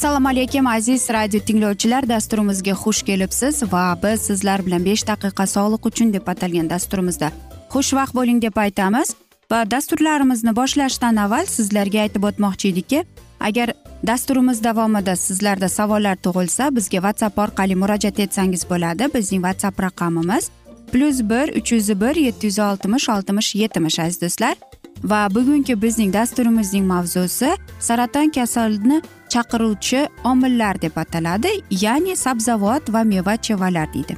assalomu alaykum aziz radio tinglovchilar. Dasturimizga xush kelibsiz va biz sizlar bilan besh daqiqa sog'liq uchun deb atalgan dasturimizda xushvaqt bo'ling deb aytamiz va dasturlarimizni boshlashdan avval sizlarga aytib o'tmoqchi edikki agar dasturimiz davomida sizlarda savollar tug'ilsa bizga whatsapp orqali murojaat etsangiz bo'ladi. Bizning whatsapp raqamimiz plyus bir uch yuz bir yetti yuz oltmish oltmish yetmish aziz do'stlar. Va bugungi bizning dasturimizning mavzusi saraton kasalini chaqiruvchi omillar deb ataladi ya'ni sabzavot va meva chevalar deydi.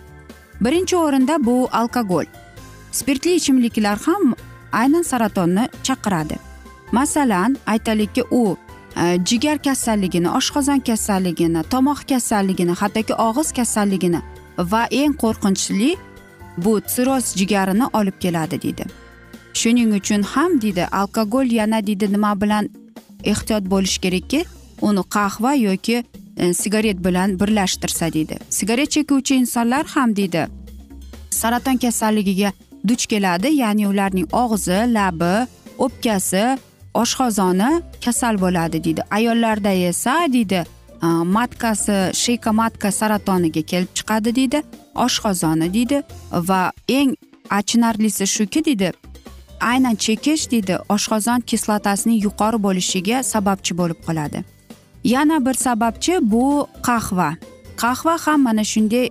Birinchi o'rinda bu alkogol. Spirtli ichimliklar ham aynan saratonni chaqiradi. Masalan aytaylikki u e, jigar kasalligini oshqozon kasalligini tomoq kasalligini hattoki og'iz kasalligini va eng qo'rqinchli bu sirroz jigarini olib keladi deydi. Shuning uchun ham deydi alkogol yana deydi nima bilan ehtiyot bo'lish kerakki uni qahva yoki e, sigaret bilan birlashtirsa deydi. Sigaret chekuvchi insonlar ham deydi saraton kasalligiga duch keladi ya'ni ularning og'zi labi o'pkasi oshqozoni kasal bo'ladi deydi. Ayollarda esa deydi matkasi sheyka matka saratoniga kelib chiqadi deydi oshqozoni deydi va eng achinarlisi shuki deydi aynan chekish deydi oshqozon kislotasining yuqori bo'lishiga sababchi bo'lib qoladi yana bir sababchi bu qahva qahva ham mana shunday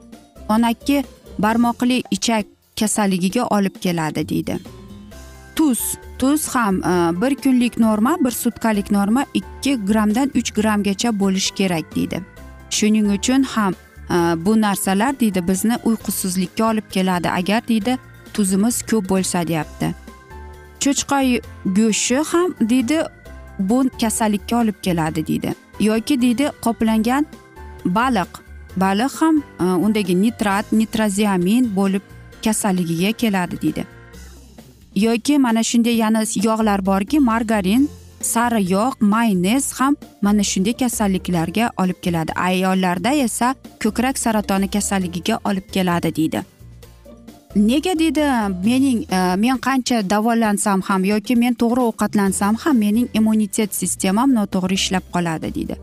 onakki barmoqli ichak kasalligiga olib keladi deydi tuz tuz ham e, bir kunlik norma bir sutkalik norma ikki grammdan uch grammgacha bo'lishi kerak deydi. Shuning uchun ham e, bu narsalar deydi bizni uyqusizlikka olib keladi agar deydi tuzimiz ko'p bo'lsa deyapti. Cho'chqa go'shti ham deydi bu kasallikka olib keladi deydi. Yoki deydi qoplangan baliq. Baliq ham e, undagi nitrat nitroziamin bo'lib kasalligiga keladi deydi. Yoki mana shunday yana yog'lar borki margarin sari yog' maynez ham mana shunday kasalliklarga olib keladi. Ayollarda esa ko'krak saratoni kasalligiga olib keladi deydi. Nega deydi mening e, men qancha davolansam ham yoki men to'g'ri ovqatlansam ham mening immunitet sistemam noto'g'ri ishlab qoladi deydi.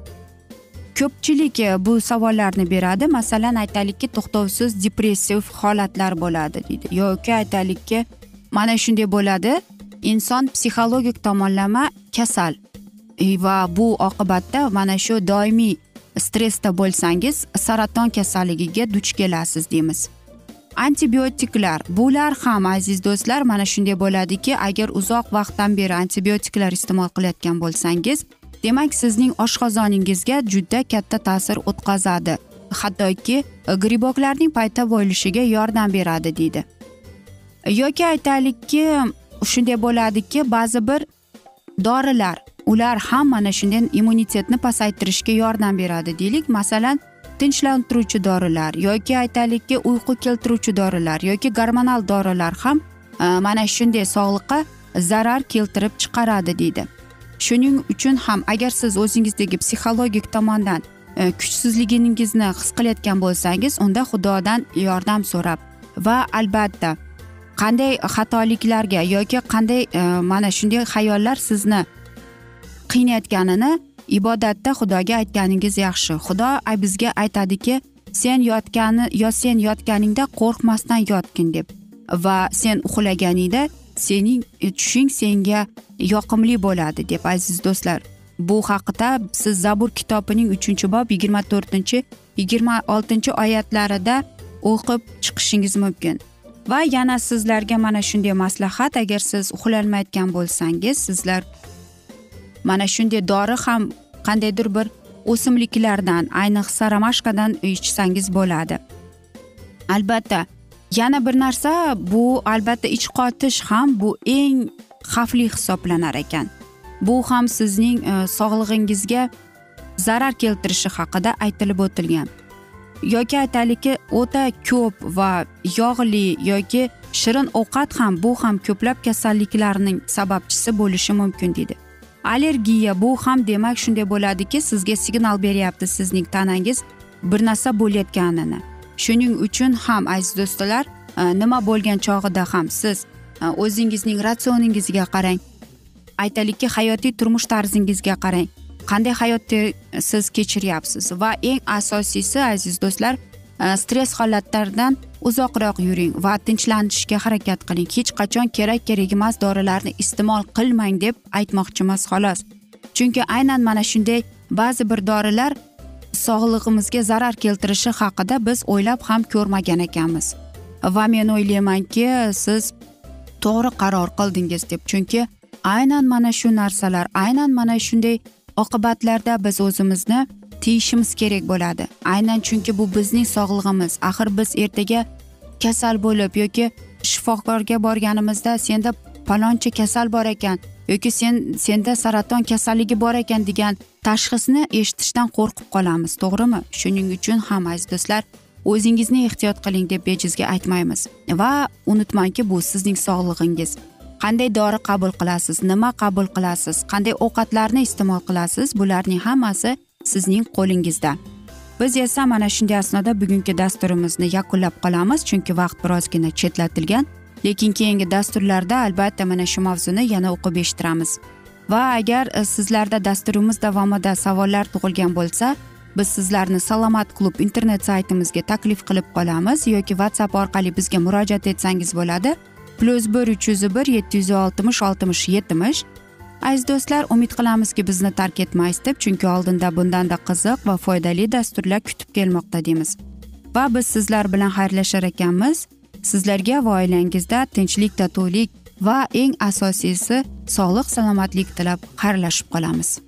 Ko'pchilik e, bu savollarni beradi. Masalan aytaylikki to'xtovsiz depressiv holatlar bo'ladi deydi. Yoki aytaylikki mana shunday bo'ladi. Inson psixologik tomonlama kasal. Va bu oqibatda mana shu doimiy stressda bo'lsangiz saraton kasalligiga duch kelasiz deymiz. Antibiotiklar bular ham aziz do'stlar mana shunday bo'ladiki agar uzoq vaqtdan beri antibiotiklar iste'mol qilayotgan bo'lsangiz demak sizning oshqozoningizga juda katta ta'sir o'tkazadi. Hattoki griboklarning paydo bo'lishiga yordam beradi deydi. Yoki aytaylikki shunday bo'ladiki ba'zi bir dorilar ular ham mana shunday immunitetni pasaytirishga yordam beradi deylik. Masalan tinchlantiruvchi dorilar yoki aytaylikki uyqu keltiruvchi dorilar yoki gormonal dorilar ham e, mana shunday sog'liqqa zarar keltirib chiqaradi deydi. Shuning uchun ham agar siz o'zingizdagi psixologik tomondan e, kuchsizligingizni his qilayotgan bo'lsangiz unda xudodan yordam so'rab va albatta qanday xatoliklarga yoki qanday e, mana shunday xayollar sizni qiynayotganini ibodatda xudoga aytganingiz yaxshi. Xudo bizga aytadiki sen yotgani yo sen yotganingda qo'rqmasdan yotgin deb va sen uxlaganingda sening e, tushing senga yoqimli bo'ladi deb aziz do'stlar. Bu haqida siz zabur kitobining uchinchi bob yigirma to'rtinchi yigirma oltinchi oyatlarida o'qib chiqishingiz mumkin. Va yana sizlarga mana shunday maslahat agar siz uxlolmayotgan bo'lsangiz sizlar mana shunday dori ham qandaydir bir o'simliklardan ayniqsa ramashkadan ichsangiz bo'ladi. Albatta yana bir narsa bu albatta ich qotish ham bu eng xavfli hisoblanar ekan. Bu ham sizning e, sog'lig'ingizga zarar keltirishi haqida aytilib o'tilgan. Yoki aytaylikki o'ta ko'p va yog'li yoki shirin ovqat ham bu ham ko'plab kasalliklarning sababchisi bo'lishi mumkin deydi. Allergiya bu ham demak shunday bo'ladiki sizga signal beryapti sizning tanangiz bir narsa bo'layotganini. Shuning uchun ham aziz do'stlar e, nima bo'lgan chog'ida ham siz e, o'zingizning ratsioningizga qarang. Aytaylikki hayotiy turmush tarzingizga qarang. Qanday hayotni siz kechiryapsiz? Va eng asosiysi aziz do'stlar e, stress holatlardan uzoqroq yuring va tinchlanishga harakat qiling. Hech qachon kerak kerak emas dorilarni iste'mol qilmang deb aytmoqchimiz xolos. Chunki aynan mana shunday ba'zi bir dorilar sog'lig'imizga zarar keltirishi haqida biz o'ylab ham ko'rmagan ekanmiz. Va men o'ylaymanki siz to'g'ri qaror qildingiz deb. Chunki aynan mana shu narsalar aynan mana shunday oqibatlarda biz o'zimizni tiyishimiz kerak bo'ladi. Aynan chunki bu bizning sog'lig'imiz. Axir biz ertaga kasal bo'lib yoki shifokorga borganimizda senda paloncha kasal bor ekan yoki sen senda saraton kasalligi bor ekan degan tashxisni eshitishdan qo'rqib qolamiz to'g'rimi? Shuning uchun ham aziz do'stlar o'zingizni ehtiyot qiling deb bejizga aytmaymiz. Va unutmangki bu sizning sog'lig'ingiz. Qanday dori qabul qilasiz nima qabul qilasiz qanday ovqatlarni iste'mol qilasiz bularning hammasi sizning qo'lingizda. Biz esa mana shunday asnoda bugungi dasturimizni yakunlab qolamiz chunki vaqt birozgina chetlatilgan lekin keyingi dasturlarda albatta mana shu mavzuni yana o'qib eshittiramiz. Va agar e, sizlarda dasturimiz davomida savollar tug'ilgan bo'lsa biz sizlarni salomat klub internet saytimizga taklif qilib qolamiz yoki whatsapp orqali bizga murojaat etsangiz bo'ladi. Plyus bir uch yuz bir yetti yuz oltmish oltmish yetmish. Aziz do'stlar umid qilamizki bizni tark etmaysiz deb chunki oldinda bundanda qiziq va foydali dasturlar kutib kelmoqda deymiz. Va biz sizlar bilan xayrlashar ekanmiz. Sizlarga va oilangizda tinchlik totuvlik va eng asosiysi sog'lik salomatlik tilab xayrlashib qolamiz.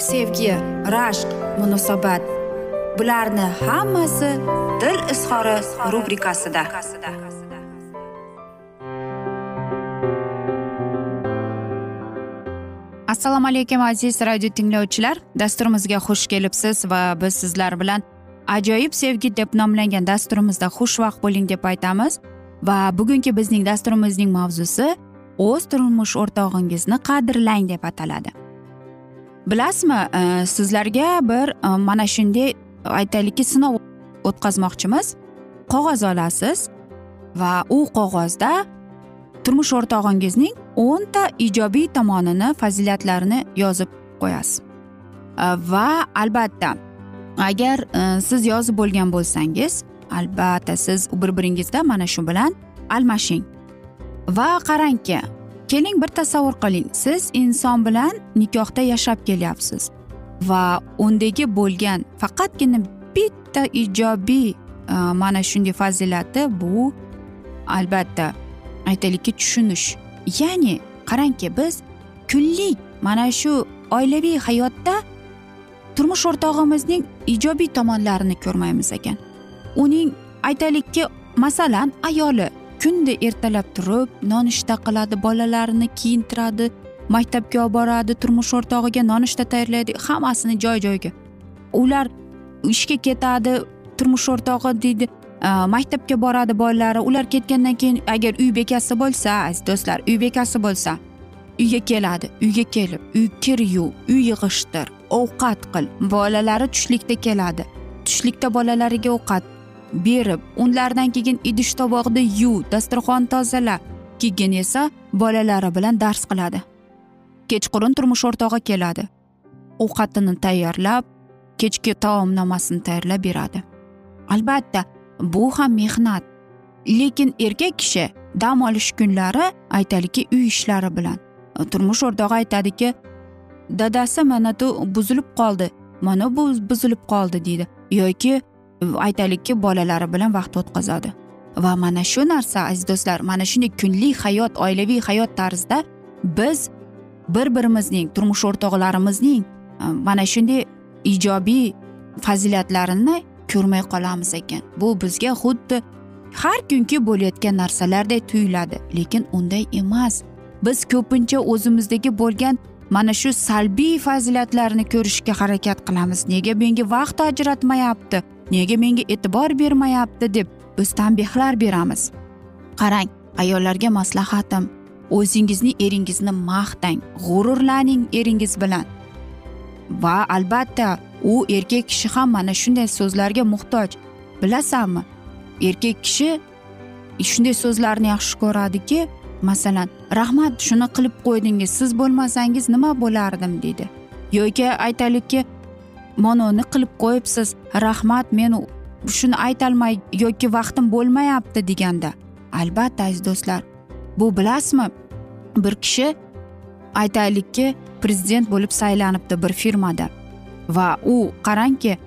sevgi rashq munosabat. Bularni hammasi dil izhori rubrikasida. Assalomu alaykum aziz radio tinglovchilar. Dasturimizga xush kelibsiz va biz sizlar bilan ajoyib sevgi deb nomlangan dasturimizda xushvaqt bo'ling deb aytamiz. Va bugungi bizning dasturimizning mavzusi o'z turmush o'rtog'ingizni qadrlang deb ataladi. Bilasizmi e, sizlarga bir e, mana shunday aytaylikki sinov o'tkazmoqchimiz. Qog'oz olasiz va u qog'ozda turmush o'rtog'ingizning o'nta ijobiy tomonini fazilatlarini yozib qo'yasiz. E, va albatta agar siz yozib bo'lgan bo'lsangiz albatta siz bir biringizda mana shu bilan almashing. Va qarangki keling bir tasavvur qiling. Siz inson bilan nikohda yashab kelyapsiz. Va undagi bo'lgan faqatgina bitta ijobiy e, mana shunday fazilati bu albatta aytaylikki tushunish. Ya'ni qarangki biz kunlik mana shu oilaviy hayotda turmush o'rtog'imizning ijobiy tomonlarini ko'rmaymiz ekan. Uning aytaylikki masalan ayoli. Kunda ertalab turib nonushta qiladi bolalarini kiyintiradi maktabga olib boradi turmush o'rtog'iga nonushta tayyorlaydi hammasini joy joyiga ular ishga ketadi turmush o'rtog'i deydi maktabga boradi bolalari ular ketgandan keyin agar uy bekasi bo'lsa aziz do'stlar uy bekasi bo'lsa uyga keladi uyga kelib uy kir yuv uy yig'ishtir ovqat qil. Bolalari tushlikda keladi. Tushlikda bolalariga ovqat berib unlardan keyin idish tovoqni yuv dasturxon tozala keyin esa bolalari bilan dars qiladi. Kechqurun turmush o'rtog'i keladi. Ovqatini tayyorlab kechki taomnomasini tayyorlab beradi. Albatta bu ham mehnat. Lekin erkak kishi dam olish kunlari aytaylikki uy ishlari bilan. Turmush o'rtog'i aytadiki dadasi mana bu buzilib qoldi mana bu buzilib qoldi deydi. Yoki aytaylikki bolalari bilan vaqt o'tkazadi. Va mana shu narsa aziz do'stlar mana shunday kunlik hayot oilaviy hayot tarzida biz bir birimizning turmush o'rtoqlarimizning e, mana shunday ijobiy fazilatlarini ko'rmay qolamiz ekan. Bu bizga xuddi har kungi bo'layotgan narsalardek tuyuladi lekin unday emas. Biz ko'pincha o'zimizdagi bo'lgan mana shu salbiy fazilatlarni ko'rishga harakat qilamiz. Nega menga vaqt ajratmayapti? Nega menga e'tibor bermayapti deb biz tanbehlar beramiz. Qarang ayollarga maslahatim o'zingizni eringizni maqtang g'ururlaning eringiz bilan. Va albatta u erkak kishi ham mana shunday so'zlarga muhtoj. Bilasanmi erkak kishi shunday so'zlarni yaxshi ko'radiki masalan rahmat shuni qilib qo'ydingiz siz bo'lmasangiz nima bo'lardim? deydi. Yoki aytaylikki mononi qilib qo'yibsiz. Rahmat men shuni aytolmay yoki vaqtim bo'lmayapti deganda. Albatta aziz do'stlar bu bilasizmi? Bir kishi aytaylikki prezident bo'lib saylanibdi bir firmada. Va u qarangki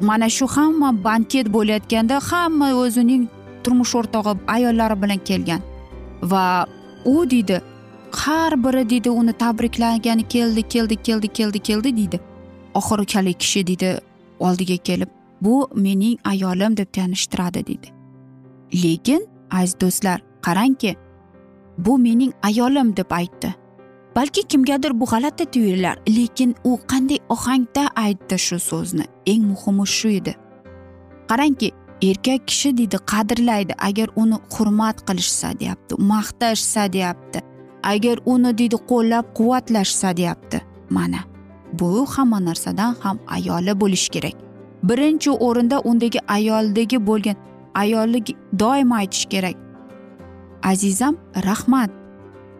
mana shu hamma banket bo'layotganda hamma o'zining turmush o'rtog'i ayollari bilan kelgan. Va u deydi har biri deydi uni tabriklagani keldi keldi keldi keldi keldi deydi. Oxiri kali kishi deydi oldiga kelib bu mening ayolim deb tanishtiradi deydi lekin aziz do'stlar qarangki bu mening ayolim deb aytdi. Balki kimgadir bu g'alati tuyular lekin u qanday ohangda aytdi shu so'zni? Eng muhimi shu edi. Qarangki erkak kishi deydi qadrlaydi agar uni hurmat qilishsa deyapti maqtashsa deyapti agar uni deydi qo'llab quvvatlashsa deyapti mana. Bu hamma narsadan ham ayoli bo'lishi kerak. Birinchi o'rinda undagi ayoldagi bo'lgan ayollik doimo aytish kerak. Azizam rahmat.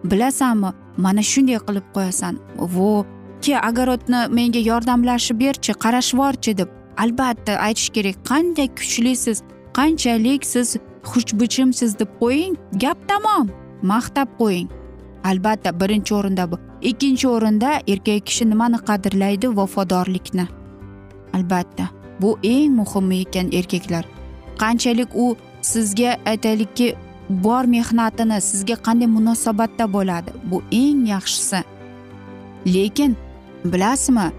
Bilasanmi mana shunday qilib qo'yasan. Vo ke огородni menga yordamlashib berchi qarashvorchi deb. Albatta aytish kerak qanday kuchlisiz qanchalik siz xushbichimsiz deb qo'ying gap tamom maqtab qo'ying. Albatta birinchi o'rinda bu. Ikkinchi o'rinda erkak kishi nimani qadrlaydi? Vafodorlikni. Albatta bu eng muhimi ekan erkaklar. Qanchalik u sizga aytaylikki bor mehnatini sizga qanday munosabatda bo'ladi? Bu eng yaxshisi. Lekin bilasizmi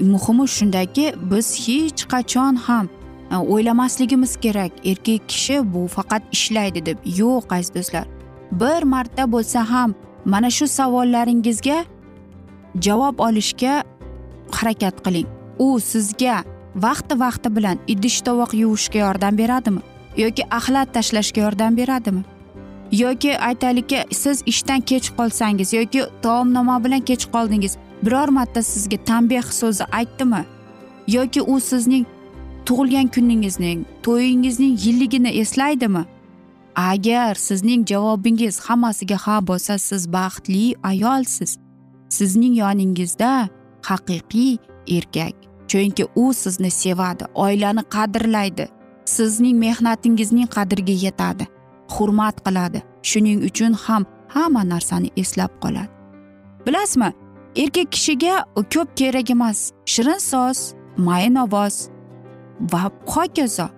muhimi shundaki biz hech qachon ham e, o'ylamasligimiz kerak. Erkak kishi bu faqat ishlaydi deb. Yo'q aziz do'stlar. Bir marta bo'lsa ham mana shu savollaringizga javob olishga harakat qiling. U sizga vaqti vaqti bilan idish tovoq yuvishga yordam beradimi? Yoki axlat tashlashga yordam beradimi? Yoki aytaylikki siz ishdan kech qolsangiz yoki taomnoma bilan kech qoldingiz biror marta sizga tanbeh so'zi aytdimi? Yoki u sizning tug'ilgan kuningizning to'yingizning yilligini eslaydimi? Agar sizning javobingiz hammasiga ha bo'lsa siz baxtli ayolsiz. Sizning yoningizda haqiqiy erkak. Chunki u sizni sevadi oilani qadrlaydi. Sizning mehnatingizning qadriga yetadi hurmat qiladi. Shuning uchun ham hamma narsani eslab qoladi. Bilasizmi erkak kishiga ko'p kerak emas. Shirin so'z mayin ovoz va hokazo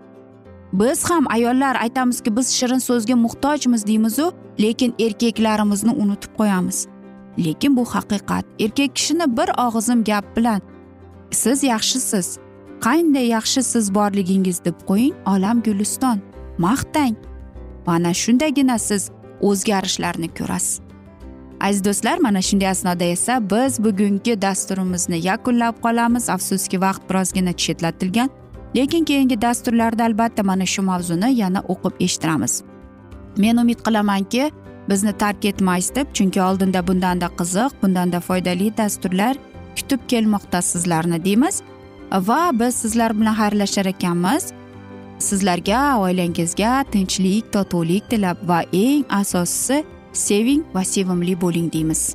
biz ham ayollar aytamizki biz shirin so'zga muhtojmiz deymizu lekin erkaklarimizni unutib qo'yamiz. Lekin bu haqiqat. Erkak kishini bir og'izim gap bilan siz yaxshisiz qanday yaxshi siz borligingiz? deb qo'ying olam guliston. Maqtang. Mana shundagina siz o'zgarishlarni ko'rasiz. Aziz do'stlar mana shunday asnoda esa biz bugungi dasturimizni yakunlab qolamiz. Afsuski vaqt birozgina chetlatilgan. Lekin keyingi dasturlarda albatta mana shu mavzuni yana o'qib eshittiramiz. Men umid qilamanki bizni tark etmaysiz deb chunki oldinda bundanda qiziq bundanda foydali dasturlar kutib kelmoqda sizlarni deymiz. Va biz sizlar bilan xayrlashar ekanmiz. Sizlarga oilangizga tinchlik totuvlik tilab va eng asosiysi seving va sevimli bo'ling deymiz.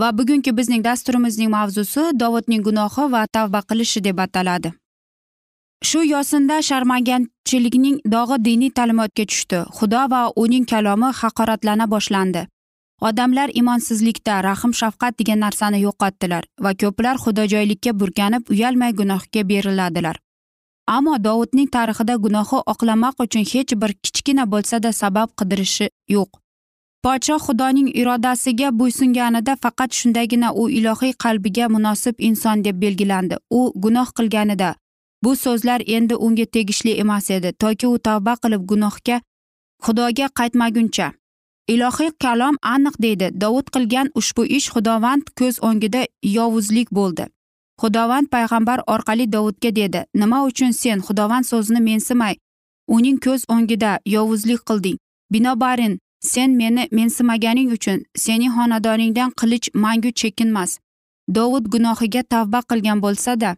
Va bugungi bizning dasturimizning mavzusi dovudning gunohi va tavba qilishi deb ataladi. Shu yosinda sharmanganchilikning dog'i diniy ta'limotga tushdi. Xudo va uning kalomi haqoratlana boshlandi. Odamlar imonsizlikda rahm shafqat degan narsani yo'qotdilar va ko'plar xudojoylikka burkanib uyalmay gunohga beriladilar. Ammo dovudning tarixida gunohi oqlamoq uchun hech bir kichkina bo'lsada sabab qidirishi yo'q. Podshoh xudoning irodasiga bo'ysunganida faqat shundagina u ilohiy qalbiga munosib inson deb belgilandi. U gunoh qilganida. Bu so'zlar endi unga tegishli emas edi toki u tavba qilib gunohga xudoga qaytmaguncha. Ilohiy kalom aniq deydi dovud qilgan ushbu ish xudovand ko'z o'ngida yovuzlik bo'ldi. Xudovand payg'ambar orqali dovudga dedi nima uchun sen xudovand so'zini mensimay uning ko'z o'ngida yovuzlik qilding? Binobarin sen meni mensimaganing uchun sening xonadoningdan qilich mangu chekinmas. Dovud gunohiga tavba qilgan bo'lsada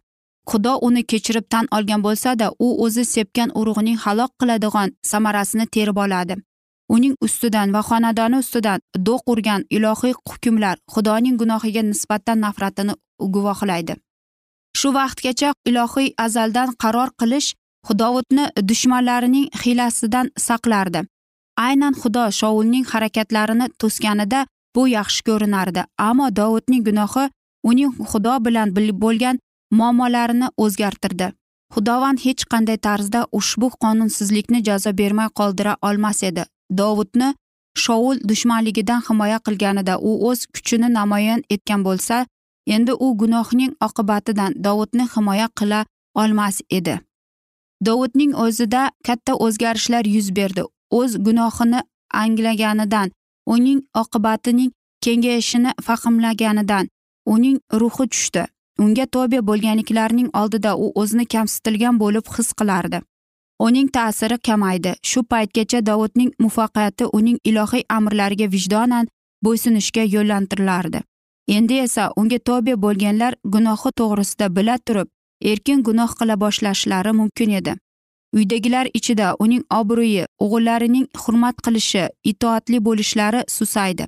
xudo uni kechirib tan olgan bo'lsada u o'zi sepgan urug'ning halok qiladigan samarasini terib oladi. Uning ustidan va xonadoni ustidan do'q urgan ilohiy hukmlar xudoning gunohiga nisbatan nafratini guvohlaydi. Shu vaqtgacha ilohiy azaldan qaror qilish dovudni dushmanlarining hiylasidan saqlardi. Aynan xudo shovulning harakatlarini to'sganida bu yaxshi ko'rinardi. Ammo dovudning gunohi uning xudo bilan bo'lgan muammolarini o'zgartirdi. Xudovand hech qanday tarzda ushbu qonunsizlikni jazo bermay qoldira olmas edi. Dovudni shovul dushmanligidan himoya qilganida u o'z kuchini namoyon etgan bo'lsa endi u gunohning oqibatidan dovudni himoya qila olmas edi. Dovudning o'zida katta o'zgarishlar yuz berdi. O'z gunohini anglaganidan uning oqibatining kengayishini fahmlaganidan uning ruhi tushdi. Unga tobe bo'lganliklarning oldida u o'zini kamsitilgan bo'lib his qilardi. Uning ta'siri kamaydi. Shu paytgacha dovudning muvaffaqiyati uning ilohiy amrlariga vijdonan bo'ysunishga yo'llantirilardi endi esa unga tobe bo'lganlar gunohi to'g'risida bila turib erkin gunoh qila boshlashlari mumkin edi. Uydagilar ichida uning obro'yi o'g'illarining hurmat qilishi itoatli bo'lishlari susaydi.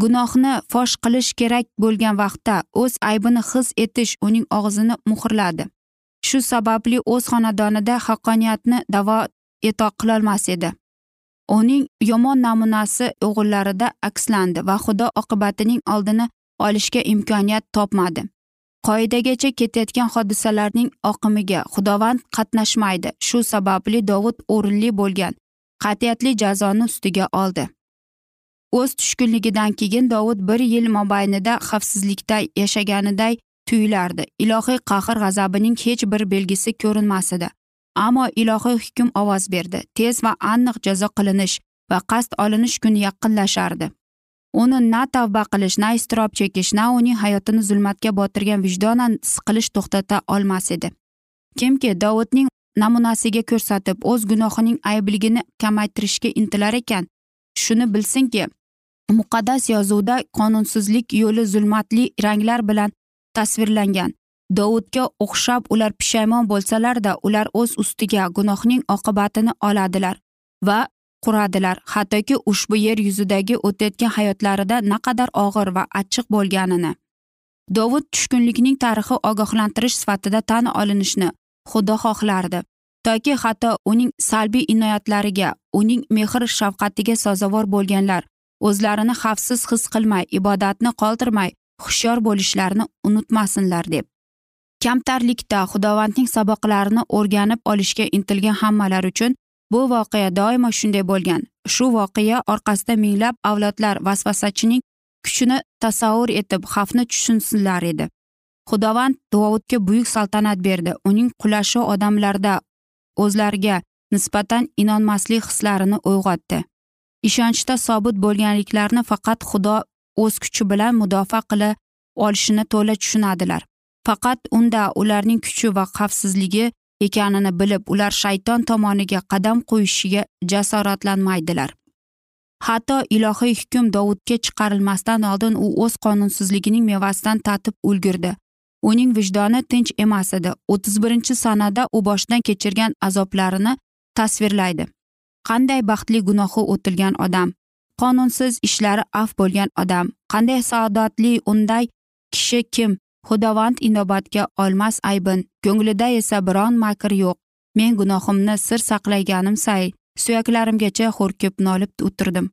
Gunohni fosh qilish kerak bo'lgan vaqtda o'z aybini his etish uning og'zini muhrladi. Shu sababli o'z xonadonida haqqoniyatni davo eto qilolmas edi. Uning yomon namunasi o'g'illarida akslandi va xudo oqibatining oldini olishga imkoniyat topmadi. Qoidagacha ketayotgan hodisalarning oqimiga xudovand qatnashmaydi. Shu sababli dovud o'rinli bo'lgan qat'iyatli jazoni ustiga oldi. O'z tushkunligidan keyin dovud bir yil mobaynida xavfsizlikda yashaganiday tuyulardi. Ilohiy qahr g'azabining hech bir belgisi ko'rinmas edi ammo ilohiy hukm ovoz berdi. Tez va aniq jazo qilinish va qasd olinish kuni yaqinlashardi. Uni na tavba qilish na iztirob chekish na uning hayotini zulmatga botirgan vijdonan siqilish to'xtata olmas edi. Kimki dovudning namunasiga ko'rsatib o'z gunohining aybligini kamaytirishga intilar ekan. Shuni bilsinki muqaddas yozuvda qonunsizlik yo'li zulmatli ranglar bilan tasvirlangan. Dovudga o'xshab ular pushaymon bo'lsalarda ular o'z ustiga gunohning oqibatini oladilar va quradilar. Hattoki ushbu yer yuzidagi o'tayotgan hayotlarida naqadar og'ir va achchiq bo'lganini. Dovud tushkunlikning tarixi ogohlantirish sifatida tan olinishni xudo xohlardi. Toki hatto uning salbiy inoyatlariga uning mehr shafqatiga sazovor bo'lganlar o'zlarini xavfsiz his qilmay ibodatni qoldirmay hushyor bo'lishlarini unutmasinlar deb. Kamtarlikda xudovandning saboqlarini o'rganib olishga intilgan hammalar uchun bu voqea doimo shunday bo'lgan. Shu voqea orqasida minglab avlodlar vasvasachining kuchini tasavvur etib xavfni tushunsinlar edi. Xudovand dovudga buyuk saltanat berdi. Uning qulashi odamlarda o'zlariga nisbatan inonmaslik hislarini uyg'otdi. Ishonchda sobit bo'lganliklarini faqat xudo o'z kuchi bilan mudofaa qila olishini to'la tushunadilar. Faqat unda ularning kuchi va xavfsizligi ekanini bilib ular shayton tomoniga qadam qo'yishiga jasoratlanmaydilar. Hatto ilohiy hukm dovudga chiqarilmasdan oldin u o'z qonunsizligining mevasidan tatib ulgurdi. Uning vijdoni tinch emas edi. O'ttiz birinchi sanada u boshidan kechirgan azoblarini tasvirlaydi. Qanday baxtli gunohi o'tilgan odam qonunsiz ishlari af bo'lgan odam qanday saodatli unday kishi kim xudovand inobatga olmas aybin ko'nglida esa biron makr yo'q. Men gunohimni sir saqlaganim say suyaklarimgacha hurkib nolib o'tirdim.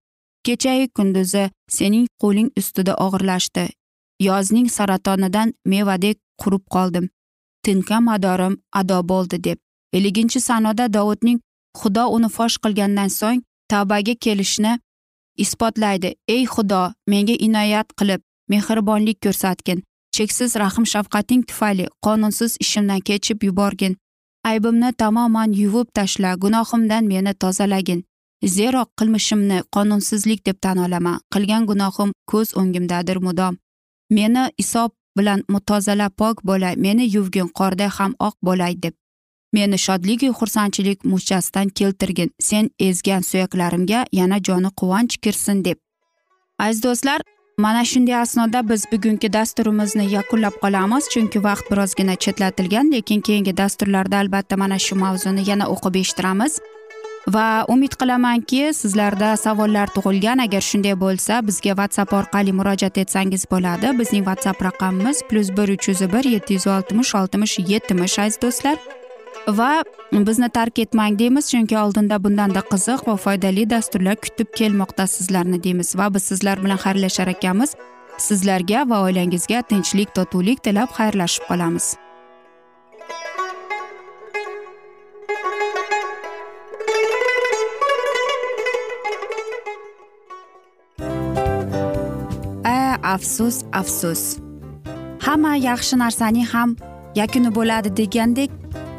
Kechayu kunduzi sening qo'ling ustida og'irlashdi. Yozning saratonidan mevadek qurib qoldim. Tinka madorim ado bo'ldi deb. Elliginchi sanoda dovudning xudo uni fosh qilgandan so'ng tavbaga kelishni isbotlaydi. Ey xudo menga inoyat qilib mehribonlik ko'rsatgin. Cheksiz rahm shafqating tufayli qonunsiz ishimdan kechib yuborgin. Aybimni tamoman yuvib tashla gunohimdan meni tozalagin. Zero qilmishimni qonunsizlik deb tan olaman. Qilgan gunohim ko'z o'ngimdadir mudom. Meni isob bilan mutozala pok bo'lay meni yuvgin qorday ham oq bo'lay deb. Meni shodligu xursandchilik muchasidan keltirgin. Sen ezgan suyaklarimga yana joni quvonch kirsin deb. Aziz do'stlar mana shunday asnoda biz bugungi dasturimizni yakunlab qolamiz chunki vaqt birozgina chetlatilgan lekin keyingi dasturlarda albatta mana shu mavzuni yana o'qib eshittiramiz. Va umid qilamanki sizlarda savollar tug'ilgan. Agar shunday bo'lsa bizga whatsapp orqali murojaat etsangiz bo'ladi. Bizning whatsapp raqamimiz plyus bir uch yuz bir yetti yuz oltmish oltmish yetmish aziz do'stlar. Va bizni tark etmang deymiz chunki oldinda bundanda qiziq va foydali dasturlar kutib kelmoqda sizlarni deymiz va biz sizlar bilan xayrlashar ekanmiz. Sizlarga va oilangizga tinchlik totuvlik tilab xayrlashib qolamiz. A afsus afsus. Hamma yaxshi narsaning ham yakuni bo'ladi degandek